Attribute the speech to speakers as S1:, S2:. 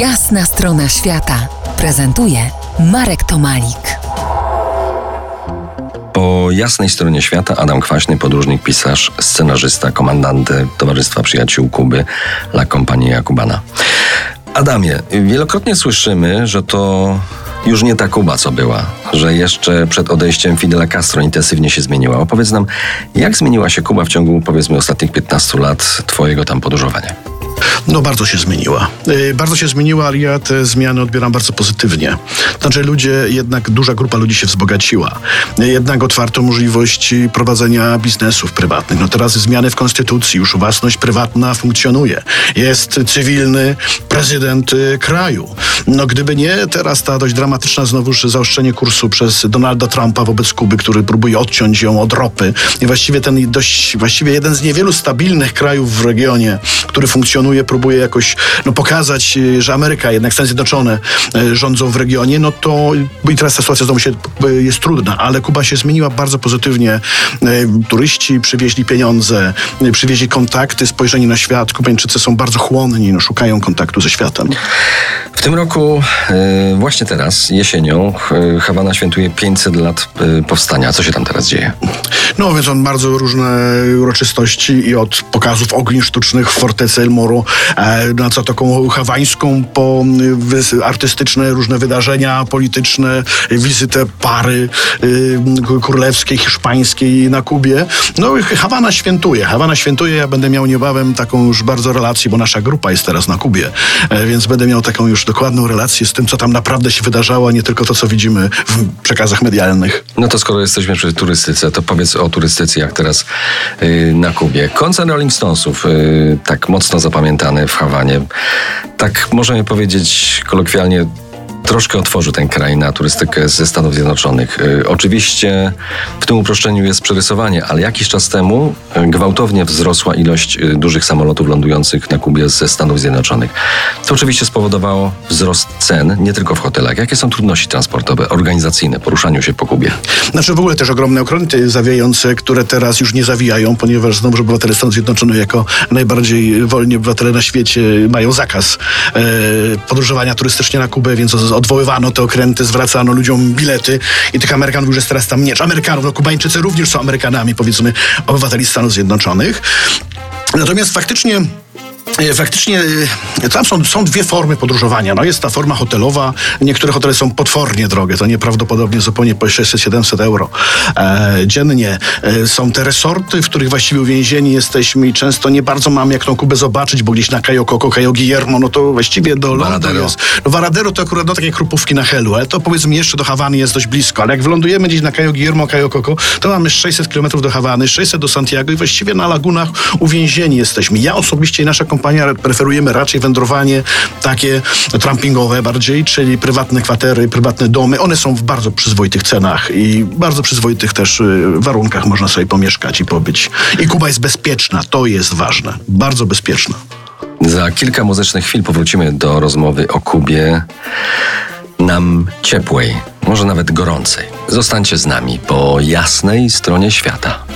S1: Jasna strona świata prezentuje Marek Tomalik.
S2: Po jasnej stronie świata Adam Kwaśny, podróżnik, pisarz, scenarzysta, komandant Towarzystwa Przyjaciół Kuby La Compagnia Cubana. Adamie, wielokrotnie słyszymy, że to już nie ta Kuba, co była, że jeszcze przed odejściem Fidela Castro intensywnie się zmieniła. Opowiedz nam, jak zmieniła się Kuba w ciągu, powiedzmy, ostatnich 15 lat Twojego tam podróżowania?
S3: No bardzo się zmieniła. Yy, bardzo się zmieniła, ale ja te zmiany odbieram bardzo pozytywnie. Znaczy ludzie, jednak duża grupa ludzi się wzbogaciła. Yy, jednak otwarto możliwość prowadzenia biznesów prywatnych. No teraz zmiany w konstytucji, już własność prywatna funkcjonuje. Jest cywilny prezydent yy, kraju. No gdyby nie teraz ta dość dramatyczna znowuż zaostrzenie kursu przez Donalda Trumpa wobec Kuby, który próbuje odciąć ją od ropy i właściwie ten dość, właściwie jeden z niewielu stabilnych krajów w regionie, który funkcjonuje, próbuje jakoś no, pokazać, y, że Ameryka, jednak Stany Zjednoczone y, rządzą w regionie, no to i teraz ta sytuacja znowu się y, jest trudna, ale Kuba się zmieniła bardzo pozytywnie. Turyści przywieźli pieniądze, przywieźli kontakty, spojrzenie na świat. Kubańczycy są bardzo chłonni, no, szukają kontaktu ze światem.
S2: W tym roku, właśnie teraz, jesienią, Hawana świętuje 500 lat powstania. Co się tam teraz dzieje?
S3: No więc on bardzo różne uroczystości i od pokazów ogni sztucznych w fortecy El Moro e, na Zatoką Hawańską po artystyczne różne wydarzenia polityczne, wizytę pary y, królewskiej, hiszpańskiej na Kubie. No Hawana świętuje. Hawana świętuje. Ja będę miał niebawem taką już bardzo relację, bo nasza grupa jest teraz na Kubie, e, więc będę miał taką już dokładną relację z tym, co tam naprawdę się wydarzało, a nie tylko to, co widzimy w przekazach medialnych.
S2: No to skoro jesteśmy przy turystyce, to powiedz o turystyce, jak teraz yy, na Kubie. Koncert Rolling Stonesów, yy, tak mocno zapamiętany w Hawanie. Tak możemy powiedzieć kolokwialnie troszkę otworzył ten kraj na turystykę ze Stanów Zjednoczonych. Y, oczywiście w tym uproszczeniu jest przerysowanie, ale jakiś czas temu y, gwałtownie wzrosła ilość y, dużych samolotów lądujących na Kubie ze Stanów Zjednoczonych. To oczywiście spowodowało wzrost cen, nie tylko w hotelach. Jakie są trudności transportowe, organizacyjne, poruszaniu się po Kubie?
S3: Znaczy w ogóle też ogromne okręty zawijające, które teraz już nie zawijają, ponieważ znowu obywatele Stanów Zjednoczonych jako najbardziej wolni obywatele na świecie mają zakaz e, podróżowania turystycznie na Kubę, więc odwoływano te okręty, zwracano ludziom bilety i tych Amerykanów już jest teraz tam nie. Amerykanów, no Kubańczycy również są Amerykanami, powiedzmy, obywateli Stanów Zjednoczonych. Natomiast faktycznie faktycznie e, tam są, są dwie formy podróżowania. No jest ta forma hotelowa. Niektóre hotele są potwornie drogie. To nieprawdopodobnie zupełnie po 600-700 euro e, dziennie. E, są te resorty, w których właściwie uwięzieni jesteśmy i często nie bardzo mamy jak tą Kubę zobaczyć, bo gdzieś na Cayo Coco, Cayo Guillermo, no to właściwie do Londynu jest. No Varadero to akurat no, takie krupówki na Helu, ale to powiedzmy jeszcze do Hawany jest dość blisko. Ale jak wylądujemy gdzieś na Cayo Guillermo, Cayo Coco, to mamy 600 km do Hawany, 600 do Santiago i właściwie na lagunach uwięzieni jesteśmy. Ja osobiście i nasza kompania preferujemy raczej wędrowanie takie trampingowe bardziej, czyli prywatne kwatery, prywatne domy. One są w bardzo przyzwoitych cenach i bardzo przyzwoitych też y, warunkach można sobie pomieszkać i pobyć. I Kuba jest bezpieczna, to jest ważne. Bardzo bezpieczna.
S2: Za kilka muzycznych chwil powrócimy do rozmowy o Kubie nam ciepłej, może nawet gorącej. Zostańcie z nami po jasnej stronie świata.